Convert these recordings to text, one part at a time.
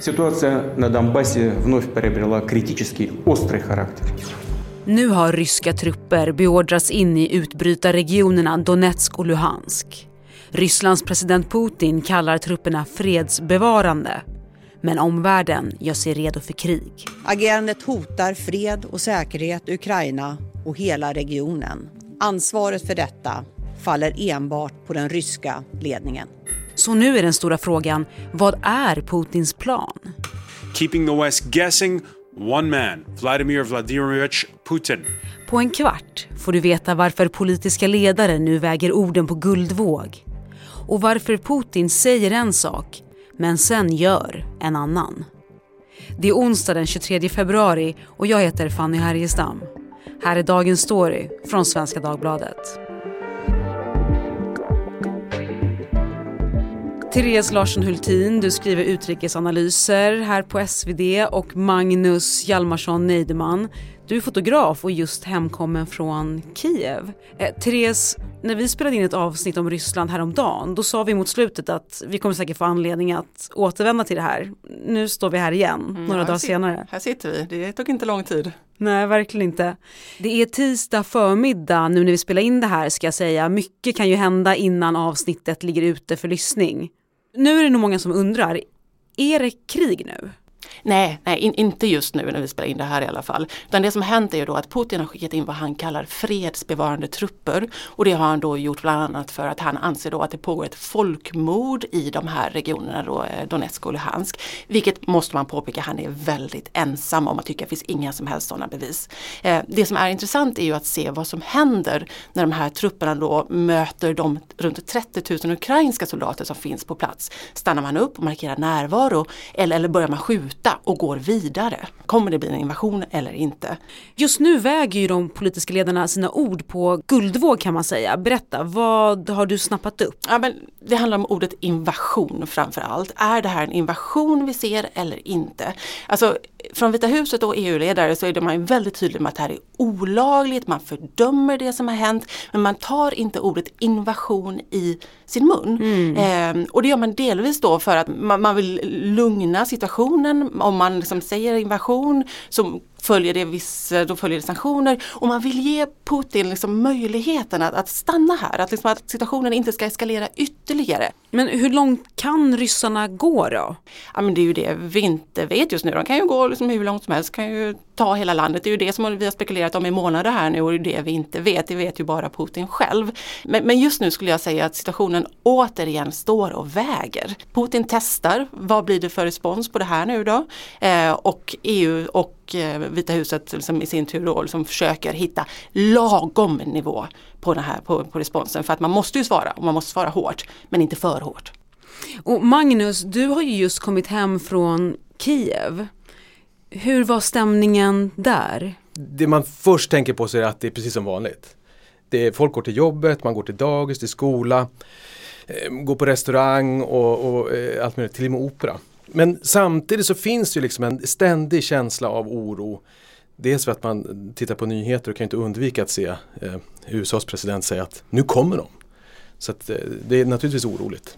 Ситуация на Донбассе вновь приобрела критический острый характер. Nu har ryska trupper beordrats in i utbrytarregionerna Donetsk och Luhansk. Rysslands president Putin kallar trupperna fredsbevarande. Men omvärlden gör sig redo för krig. Agerandet hotar fred och säkerhet i Ukraina och hela regionen. Ansvaret för detta faller enbart på den ryska ledningen. Så nu är den stora frågan, vad är Putins plan? Keeping the West guessing, one man, Vladimir Vladimirovich Putin. På en kvart får du veta varför politiska ledare nu väger orden på guldvåg. Och varför Putin säger en sak, men sen gör en annan. Det är onsdag den 23 februari och jag heter Fanny Härgestam. Här är dagens story från Svenska Dagbladet. Therese Larsson Hultin, du skriver utrikesanalyser här på SvD och Magnus Hjalmarsson Neideman, du är fotograf och just hemkommen från Kiev. Eh, Therese, när vi spelade in ett avsnitt om Ryssland häromdagen, då sa vi mot slutet att vi kommer säkert få anledning att återvända till det här. Nu står vi här igen, mm, några dagar senare. Här sitter vi, det tog inte lång tid. Nej, verkligen inte. Det är tisdag förmiddag nu när vi spelar in det här ska jag säga. Mycket kan ju hända innan avsnittet ligger ute för lyssning. Nu är det nog många som undrar, är det krig nu? Nej, nej in, inte just nu när vi spelar in det här i alla fall. Utan det som hänt är ju då att Putin har skickat in vad han kallar fredsbevarande trupper. Och det har han då gjort bland annat för att han anser då att det pågår ett folkmord i de här regionerna då, eh, Donetsk och Luhansk. Vilket måste man påpeka, han är väldigt ensam om att tycka det finns inga som helst sådana bevis. Eh, det som är intressant är ju att se vad som händer när de här trupperna då möter de runt 30 000 ukrainska soldater som finns på plats. Stannar man upp och markerar närvaro eller, eller börjar man skjuta och går vidare. Kommer det bli en invasion eller inte? Just nu väger ju de politiska ledarna sina ord på guldvåg kan man säga. Berätta, vad har du snappat upp? Ja, men det handlar om ordet invasion framför allt. Är det här en invasion vi ser eller inte? Alltså från Vita huset och EU-ledare så är man väldigt tydlig med att det här är olagligt, man fördömer det som har hänt men man tar inte ordet invasion i sin mun. Mm. Eh, och det gör man delvis då för att man, man vill lugna situationen. Om man liksom säger invasion så följer det, viss, eh, då följer det sanktioner och man vill ge Putin liksom möjligheten att, att stanna här, att, liksom att situationen inte ska eskalera ytterligare. Men hur långt kan ryssarna gå då? Ja men det är ju det vi inte vet just nu. De kan ju gå liksom hur långt som helst, kan ju ta hela landet. Det är ju det som vi har spekulerat om i månader här nu och det är det vi inte vet. Det vet ju bara Putin själv. Men, men just nu skulle jag säga att situationen återigen står och väger. Putin testar, vad blir det för respons på det här nu då? Eh, och EU och eh, Vita huset liksom i sin tur då, liksom försöker hitta lagom nivå på, den här, på, på responsen. För att man måste ju svara och man måste svara hårt men inte för hårt. Och Magnus, du har ju just kommit hem från Kiev. Hur var stämningen där? Det man först tänker på så är att det är precis som vanligt. Det är, folk går till jobbet, man går till dagis, till skola, eh, går på restaurang och, och eh, allt möjligt, till och med opera. Men samtidigt så finns det ju liksom en ständig känsla av oro. Dels för att man tittar på nyheter och kan inte undvika att se eh, USAs president säga att nu kommer de. Så att, eh, det är naturligtvis oroligt.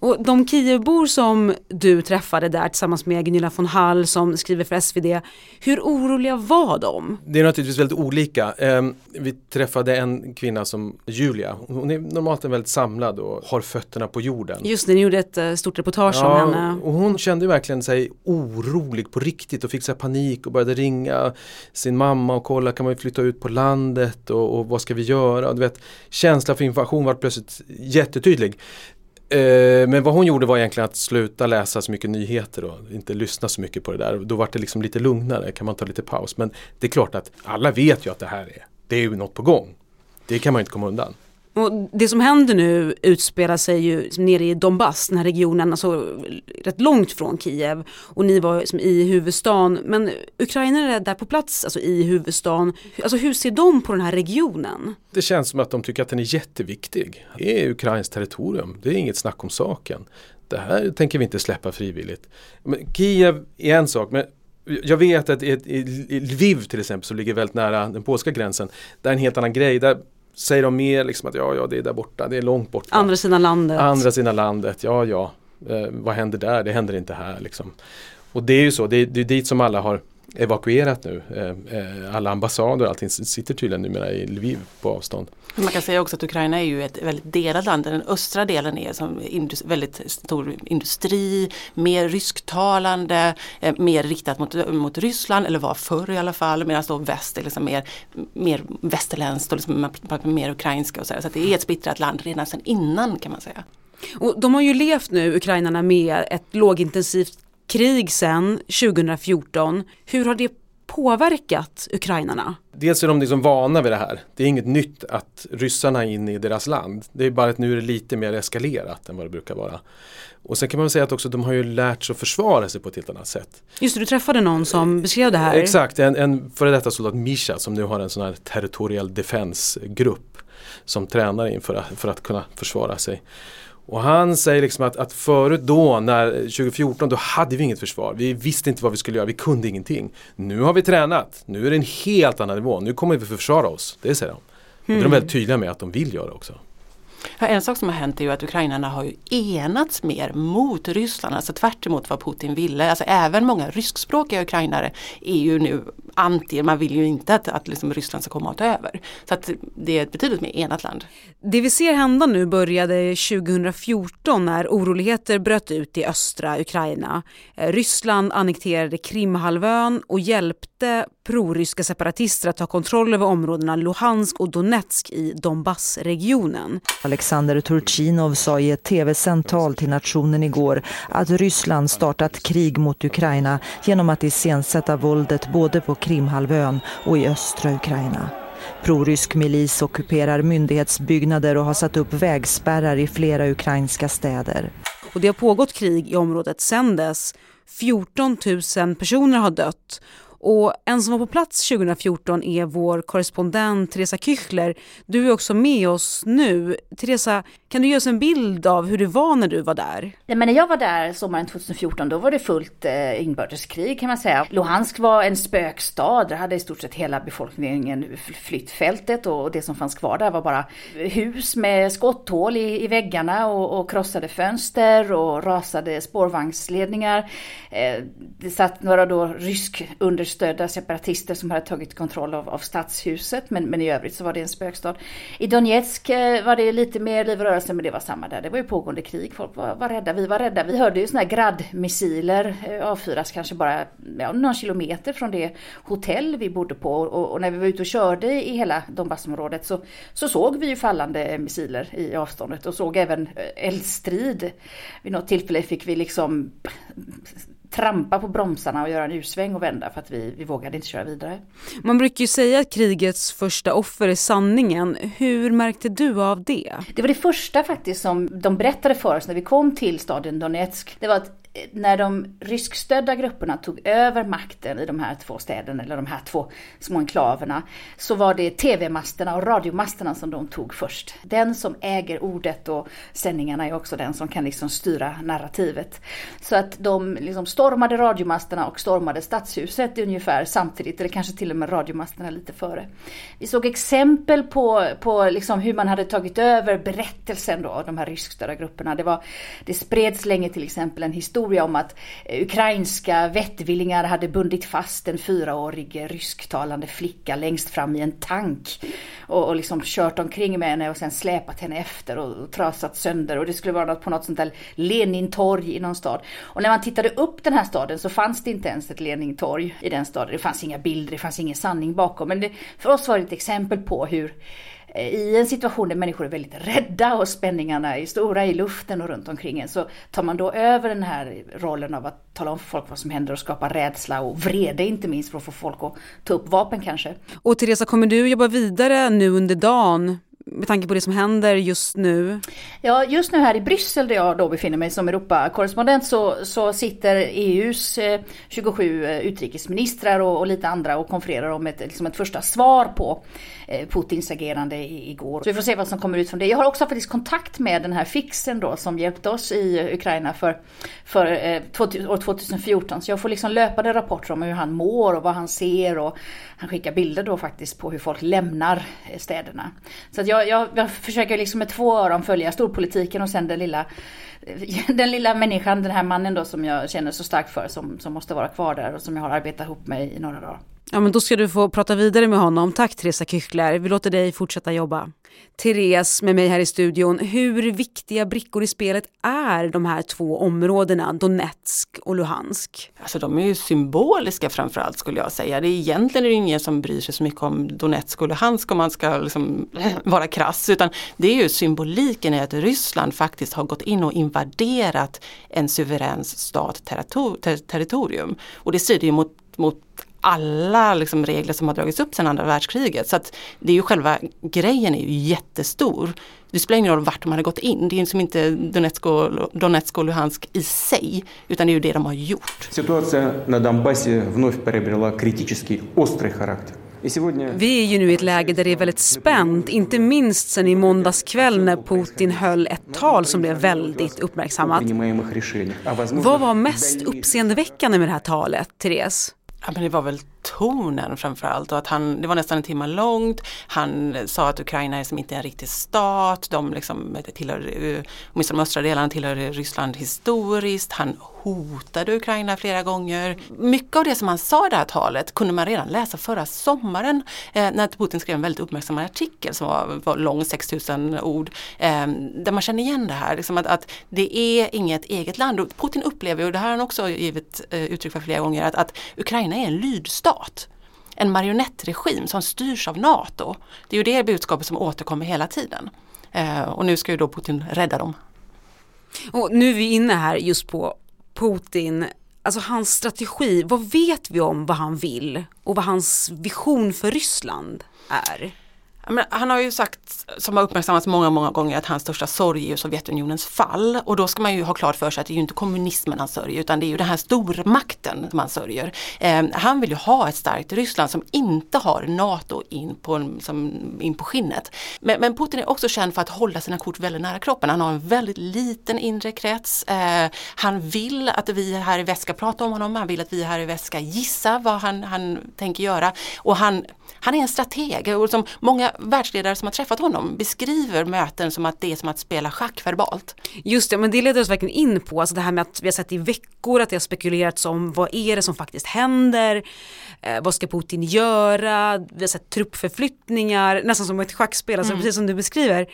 Och de Kievbor som du träffade där tillsammans med Gunilla von Hall som skriver för SvD, hur oroliga var de? Det är naturligtvis väldigt olika. Ehm, vi träffade en kvinna som Julia, hon är normalt väldigt samlad och har fötterna på jorden. Just det, ni gjorde ett eh, stort reportage ja, om henne. Och hon kände verkligen sig orolig på riktigt och fick så panik och började ringa sin mamma och kolla kan man flytta ut på landet och, och vad ska vi göra? Och du vet, känslan för information var plötsligt jättetydlig. Eh, men vad hon gjorde var egentligen att sluta läsa så mycket nyheter och inte lyssna så mycket på det där. Då var det liksom lite lugnare, kan man ta lite paus. Men det är klart att alla vet ju att det här är, det är ju något på gång. Det kan man inte komma undan. Och det som händer nu utspelar sig ju nere i Donbass, den här regionen, alltså rätt långt från Kiev. Och ni var som i huvudstaden. Men ukrainare där på plats, alltså i huvudstaden, alltså hur ser de på den här regionen? Det känns som att de tycker att den är jätteviktig. Det är Ukrains territorium, det är inget snack om saken. Det här tänker vi inte släppa frivilligt. Men Kiev är en sak, men jag vet att i Lviv till exempel som ligger väldigt nära den polska gränsen, där är en helt annan grej. Där säger de mer liksom att ja, ja, det är där borta, det är långt bort. Andra sidan landet. Andra sidan landet, ja, ja. Eh, vad händer där? Det händer inte här liksom. Och det är ju så, det är, det är dit som alla har evakuerat nu. Eh, eh, alla ambassader och allting sitter tydligen numera i Lviv på avstånd. Man kan säga också att Ukraina är ju ett väldigt delat land. Den östra delen är som indus väldigt stor industri, mer rysktalande, eh, mer riktat mot, mot Ryssland eller var förr i alla fall. Medan då väst är liksom mer, mer västerländskt och liksom mer ukrainska. Och så, så det är ett splittrat land redan sedan innan kan man säga. Och de har ju levt nu, ukrainarna, med ett lågintensivt krig sedan 2014. Hur har det påverkat ukrainarna? Dels är de liksom vana vid det här. Det är inget nytt att ryssarna är inne i deras land. Det är bara att nu är det lite mer eskalerat än vad det brukar vara. Och sen kan man säga att också de har ju lärt sig att försvara sig på ett helt annat sätt. Just det, du träffade någon som beskrev det här. Exakt, en, en före detta soldat Misha som nu har en sån här territorial defense-grupp som tränar inför att, för att kunna försvara sig. Och han säger liksom att, att förut då, när 2014, då hade vi inget försvar. Vi visste inte vad vi skulle göra, vi kunde ingenting. Nu har vi tränat, nu är det en helt annan nivå, nu kommer vi försvara oss. Det säger de. Mm. Det är de hmm. väldigt tydliga med att de vill göra också. Ja, en sak som har hänt är ju att ukrainarna har ju enats mer mot Ryssland, alltså tvärt vad Putin ville. Alltså även många ryskspråkiga ukrainare är ju nu anti, man vill ju inte att, att liksom Ryssland ska komma och ta över. Så att det är ett betydligt mer enat land. Det vi ser hända nu började 2014 när oroligheter bröt ut i östra Ukraina. Eh, Ryssland annekterade Krimhalvön och hjälpte proryska separatister att ta kontroll över områdena Luhansk och Donetsk i Donbassregionen. Alexander Turchinov sa i ett tv-sänt tal till nationen igår att Ryssland startat krig mot Ukraina genom att iscensätta våldet både på Krimhalvön och i östra Ukraina. Prorysk milis ockuperar myndighetsbyggnader och har satt upp vägspärrar i flera ukrainska städer. Och det har pågått krig i området sedan dess. 14 000 personer har dött och en som var på plats 2014 är vår korrespondent Teresa Küchler. Du är också med oss nu. Teresa, kan du ge oss en bild av hur det var när du var där? Ja, men när jag var där sommaren 2014 då var det fullt eh, inbördeskrig kan man säga. Luhansk var en spökstad. Där hade i stort sett hela befolkningen flytt fältet och det som fanns kvar där var bara hus med skotthål i, i väggarna och, och krossade fönster och rasade spårvagnsledningar. Eh, det satt några då rysk understödda separatister som hade tagit kontroll av, av stadshuset men, men i övrigt så var det en spökstad. I Donetsk eh, var det lite mer liv och rörelse men det var samma där. Det var ju pågående krig. Folk var, var rädda, vi var rädda. Vi hörde ju sådana här Gradmissiler eh, avfyras kanske bara ja, någon kilometer från det hotell vi bodde på och, och när vi var ute och körde i hela Donbassområdet så, så såg vi ju fallande missiler i avståndet och såg även eh, eldstrid. Vid något tillfälle fick vi liksom trampa på bromsarna och göra en U-sväng och vända för att vi, vi vågade inte köra vidare. Man brukar ju säga att krigets första offer är sanningen. Hur märkte du av det? Det var det första faktiskt som de berättade för oss när vi kom till staden Donetsk. Det var att när de ryskstödda grupperna tog över makten i de här två städerna, eller de här två små enklaverna, så var det tv-masterna och radiomasterna som de tog först. Den som äger ordet och sändningarna är också den som kan liksom styra narrativet. Så att de liksom stormade radiomasterna och stormade stadshuset ungefär samtidigt, eller kanske till och med radiomasterna lite före. Vi såg exempel på, på liksom hur man hade tagit över berättelsen då, av de här ryskstödda grupperna. Det, var, det spreds länge till exempel en historia historia om att eh, ukrainska vettvillingar hade bundit fast en fyraårig eh, rysktalande flicka längst fram i en tank och, och liksom kört omkring med henne och sen släpat henne efter och, och trasat sönder och det skulle vara något på något sånt där Lenintorg i någon stad. Och när man tittade upp den här staden så fanns det inte ens ett Lenintorg i den staden. Det fanns inga bilder, det fanns ingen sanning bakom. Men det, för oss var det ett exempel på hur i en situation där människor är väldigt rädda och spänningarna är stora i luften och runt omkring en så tar man då över den här rollen av att tala om för folk vad som händer och skapa rädsla och vrede inte minst för att få folk att ta upp vapen kanske. Och Teresa, kommer du jobba vidare nu under dagen med tanke på det som händer just nu? Ja, just nu här i Bryssel där jag då befinner mig som Europakorrespondent så, så sitter EUs 27 eh, utrikesministrar och, och, lite andra och konfererar om ett, liksom ett första svar på eh, Eh, Putins agerande igår. Så vi får se vad som kommer ut från det. Jag har också faktiskt kontakt med den här fixen då som hjälpte oss i Ukraina för, för eh, år 2014. Så jag får liksom löpande rapporter om hur han mår och vad han ser och han skickar bilder då faktiskt på hur folk lämnar eh, städerna. Så att jag, jag, jag försöker liksom med två öron följa storpolitiken och sen den lilla eh, den lilla människan, den här mannen då som jag känner så starkt för som, som måste vara kvar där och som jag har arbetat ihop med i några dagar. Ja men då ska du få prata vidare med honom. Tack Teresa Küchler. vi låter dig fortsätta jobba. Therese med mig här i studion, hur viktiga brickor i spelet är de här två områdena, Donetsk och Luhansk? Alltså de är ju symboliska framförallt skulle jag säga. Det är egentligen är det ingen som bryr sig så mycket om Donetsk och Luhansk om man ska liksom vara krass. Utan det är ju symboliken i att Ryssland faktiskt har gått in och invaderat en suverän stat territorium. Och det strider ju mot, mot alla liksom regler som har dragits upp sedan andra världskriget. Så att det är ju själva grejen är ju jättestor. Det spelar ingen roll vart de hade gått in. Det är liksom inte Donetsk och, Donetsk och Luhansk i sig, utan det är ju det de har gjort. Ситуация на Донбассе вновь приобрела критический острый характер. Vi är ju nu i ett läge där det är väldigt spänt, inte minst sen i måndags kväll när Putin höll ett tal som blev väldigt uppmärksammat. Vad var mest uppseendeväckande med det här talet, Therese? Ja, men det var väl tonen framförallt och att han, det var nästan en timme långt. Han sa att Ukraina är som inte en riktig stat, de liksom tillhör, eh, åtminstone de östra delarna tillhör Ryssland historiskt. Han hotade Ukraina flera gånger. Mycket av det som han sa i det här talet kunde man redan läsa förra sommaren eh, när Putin skrev en väldigt uppmärksammad artikel som var, var lång, 6000 ord, eh, där man känner igen det här, liksom att, att, det är inget eget land. Och Putin upplever, och det här har han också givit eh, uttryck för flera gånger, att, att Ukraina är en lydstat en marionettregim som styrs av NATO. Det är ju det budskapet som återkommer hela tiden. Eh, och nu ska ju då Putin rädda dem. Och nu är vi inne här just på Putin, alltså hans strategi, vad vet vi om vad han vill och vad hans vision för Ryssland är? Men han har ju sagt, som har uppmärksammats många, många gånger, att hans största sorg är Sovjetunionens fall. Och då ska man ju ha klart för sig att det är ju inte kommunismen han sörjer utan det är ju den här stormakten som han sörjer. Eh, han vill ju ha ett starkt Ryssland som inte har NATO in på, som, in på skinnet. Men, men, Putin är också känd för att hålla sina kort väldigt nära kroppen. Han har en väldigt liten inre krets. Eh, han vill att vi här i väst ska prata om honom, han vill att vi här i väst ska gissa vad han, han tänker göra. Och han han är en strateg och som många världsledare som har träffat honom beskriver möten som att det är som att spela schack verbalt. Just det, men det leder oss verkligen in på alltså det här med att vi har sett i veckor att det har spekulerats om vad är det som faktiskt händer, eh, vad ska Putin göra, vi har sett truppförflyttningar, nästan som ett schackspel, alltså mm. precis som du beskriver.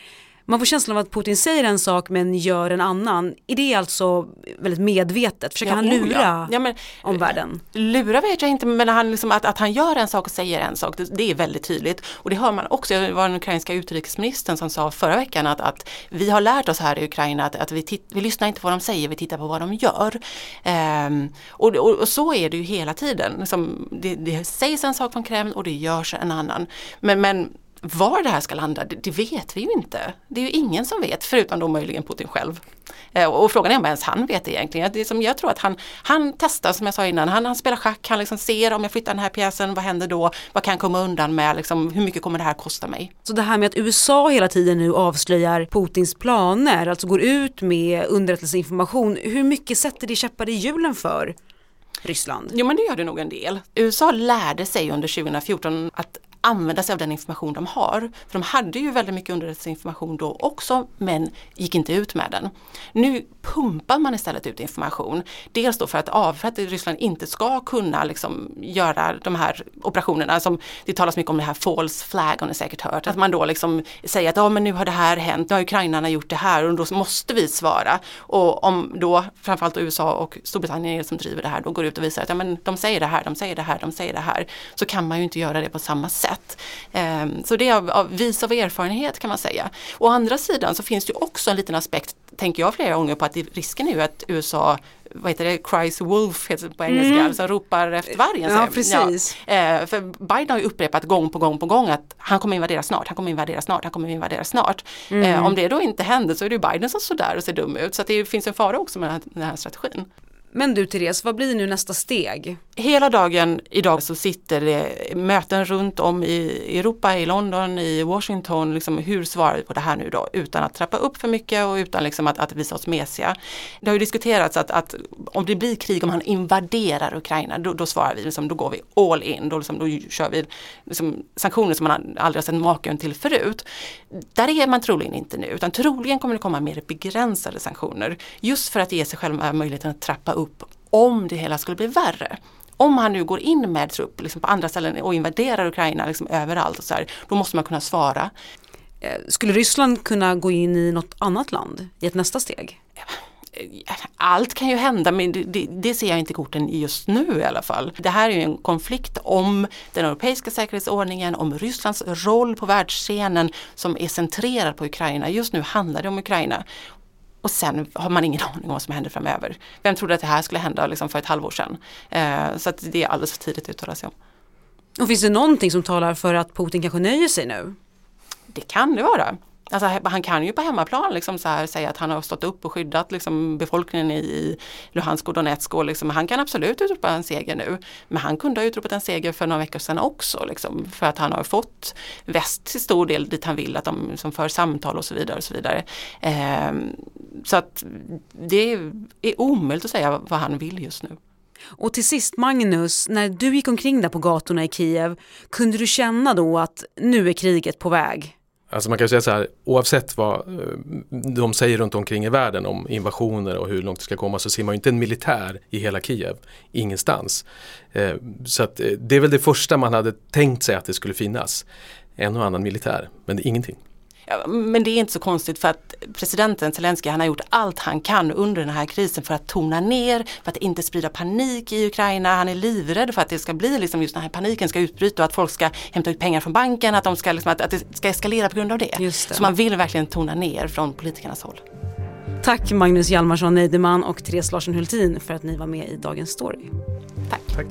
Man får känslan av att Putin säger en sak men gör en annan. Är det alltså väldigt medvetet? Försöker ja, han lura ja. Ja, men, omvärlden? Lura vet jag inte men han liksom, att, att han gör en sak och säger en sak det, det, är väldigt tydligt. Och det hör man också, det var den ukrainska utrikesministern som sa förra veckan att, att vi har lärt oss här i Ukraina att, att vi, titt, vi lyssnar inte på vad de säger, vi tittar på vad de gör. Ehm, och, och, och, så är det ju hela tiden. Liksom, det, det sägs en sak från Kreml och det görs en annan. Men, men var det här ska landa, det, det, vet vi ju inte. Det är ju ingen som vet, förutom då möjligen Putin själv. Eh, och frågan är om ens han vet det egentligen. Det som jag tror att han, han testar, som jag sa innan, han, han spelar schack, han liksom ser om jag flyttar den här pjäsen, vad händer då? Vad kan jag komma undan med? Liksom, hur mycket kommer det här kosta mig? Så det här med att USA hela tiden nu avslöjar Putins planer, alltså går ut med underrättelseinformation, hur mycket sätter det käppar i hjulen för Ryssland? Jo men det gör det nog en del. USA lärde sig under 2014 att använda sig av den information de har. För de hade ju väldigt mycket underrättelseinformation då också men gick inte ut med den. Nu pumpar man istället ut information. Dels då för att, av, för att Ryssland inte ska kunna liksom göra de här operationerna som det talas mycket om det här false flag har ni säkert hört. Att man då liksom säger att ja, men nu har det här hänt, nu har ukrainarna gjort det här och då måste vi svara. Och om då framförallt USA och Storbritannien är som driver det här då går ut och visar att ja, men de säger det här, de säger det här, de säger det här. Så kan man ju inte göra det på samma sätt sätt. Ehm, så det är av, av vis av erfarenhet kan man säga. Å andra sidan så finns det också en liten aspekt, tänker jag flera gånger på att risken är ju att USA vad heter det, cries wolf heter det på engelska, mm. alltså ropar efter vargen. Ja, precis. Ja. Eh, för Biden har ju upprepat gång på gång på gång att han kommer invadera snart, han kommer invadera snart, han kommer invadera snart. Mm. Eh, om det då inte händer så är det ju Biden som står där och ser dum ut. Så det finns en fara också med den här, den här strategin. Men du Therese, vad blir nu nästa steg? Hela dagen idag så sitter det möten runt om i Europa, i London, i Washington. Liksom, hur svarar vi på det här nu då? Utan att trappa upp för mycket och utan liksom att, att visa oss mesiga. Det har ju diskuterats att, att om det blir krig, om han invaderar Ukraina, då, då svarar vi, liksom, då går vi all in. Då, liksom, då kör vi liksom, sanktioner som man aldrig har sett maken till förut. Där är man troligen inte nu, utan troligen kommer det komma mer begränsade sanktioner. Just för att ge sig själv möjligheten att trappa upp om det hela skulle bli värre om han nu går in med trupp liksom på andra ställen och invaderar Ukraina liksom överallt, och så här, då måste man kunna svara. Eh, skulle Ryssland kunna gå in i något annat land i ett nästa steg? Allt kan ju hända men det, det, det, ser jag inte korten just nu i alla fall. Det här är ju en konflikt om den europeiska säkerhetsordningen, om Rysslands roll på världsscenen som är centrerad på Ukraina. Just nu handlar det om Ukraina. Och sen har man ingen aning om vad som händer framöver. Vem trodde att det här skulle hända liksom för ett halvår sedan? Eh, så det är alldeles för tidigt att uttala sig om. Och finns det någonting som talar för att Putin kanske nöjer sig nu? Det kan det vara. Alltså, han kan ju på hemmaplan liksom så här säga att han har stått upp och skyddat liksom, befolkningen i Luhansk och Donetsk. Och liksom, han kan absolut utropa en seger nu. Men han kunde ha utropat en seger för några veckor sedan också. Liksom, för att han har fått väst till stor del dit han vill att de som för samtal och så vidare. Och så vidare. Eh, så att det är omöjligt att säga vad han vill just nu. Och till sist Magnus, när du gick omkring där på gatorna i Kiev, kunde du känna då att nu är kriget på väg? Alltså man kan säga så här, oavsett vad eh, de säger runt omkring i världen om invasioner och hur långt det ska komma så ser man ju inte en militär i hela Kiev, ingenstans. Eh, så att eh, det är väl det första man hade tänkt sig att det skulle finnas. En och annan militär, men det är ingenting. Men det är inte så konstigt för att presidenten Zelensky han har gjort allt han kan under den här krisen för att tona ner, för att inte sprida panik i Ukraina. Han är livrädd för att det ska bli liksom just den här paniken ska utbryta och att folk ska hämta ut pengar från banken, att, de ska, liksom, att, att det ska eskalera på grund av det. det. Så man vill verkligen tona ner från politikernas håll. Tack Magnus Hjalmarsson Neideman och Therese Larsson Hultin för att ni var med i Dagens Story. Tack. Tack.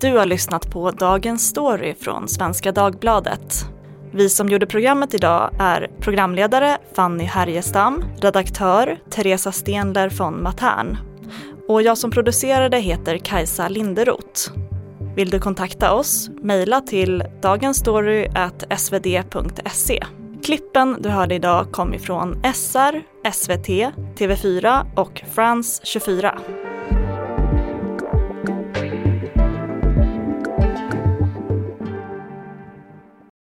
Du har lyssnat på Dagens Story från Svenska Dagbladet. Vi som gjorde programmet idag är programledare Fanny Härjestam, redaktör Teresa Stenler von Matern och jag som producerade heter Kajsa Linderoth. Vill du kontakta oss? Mejla till dagensstory.svd.se. Klippen du hörde idag kom ifrån SR, SVT, TV4 och France 24.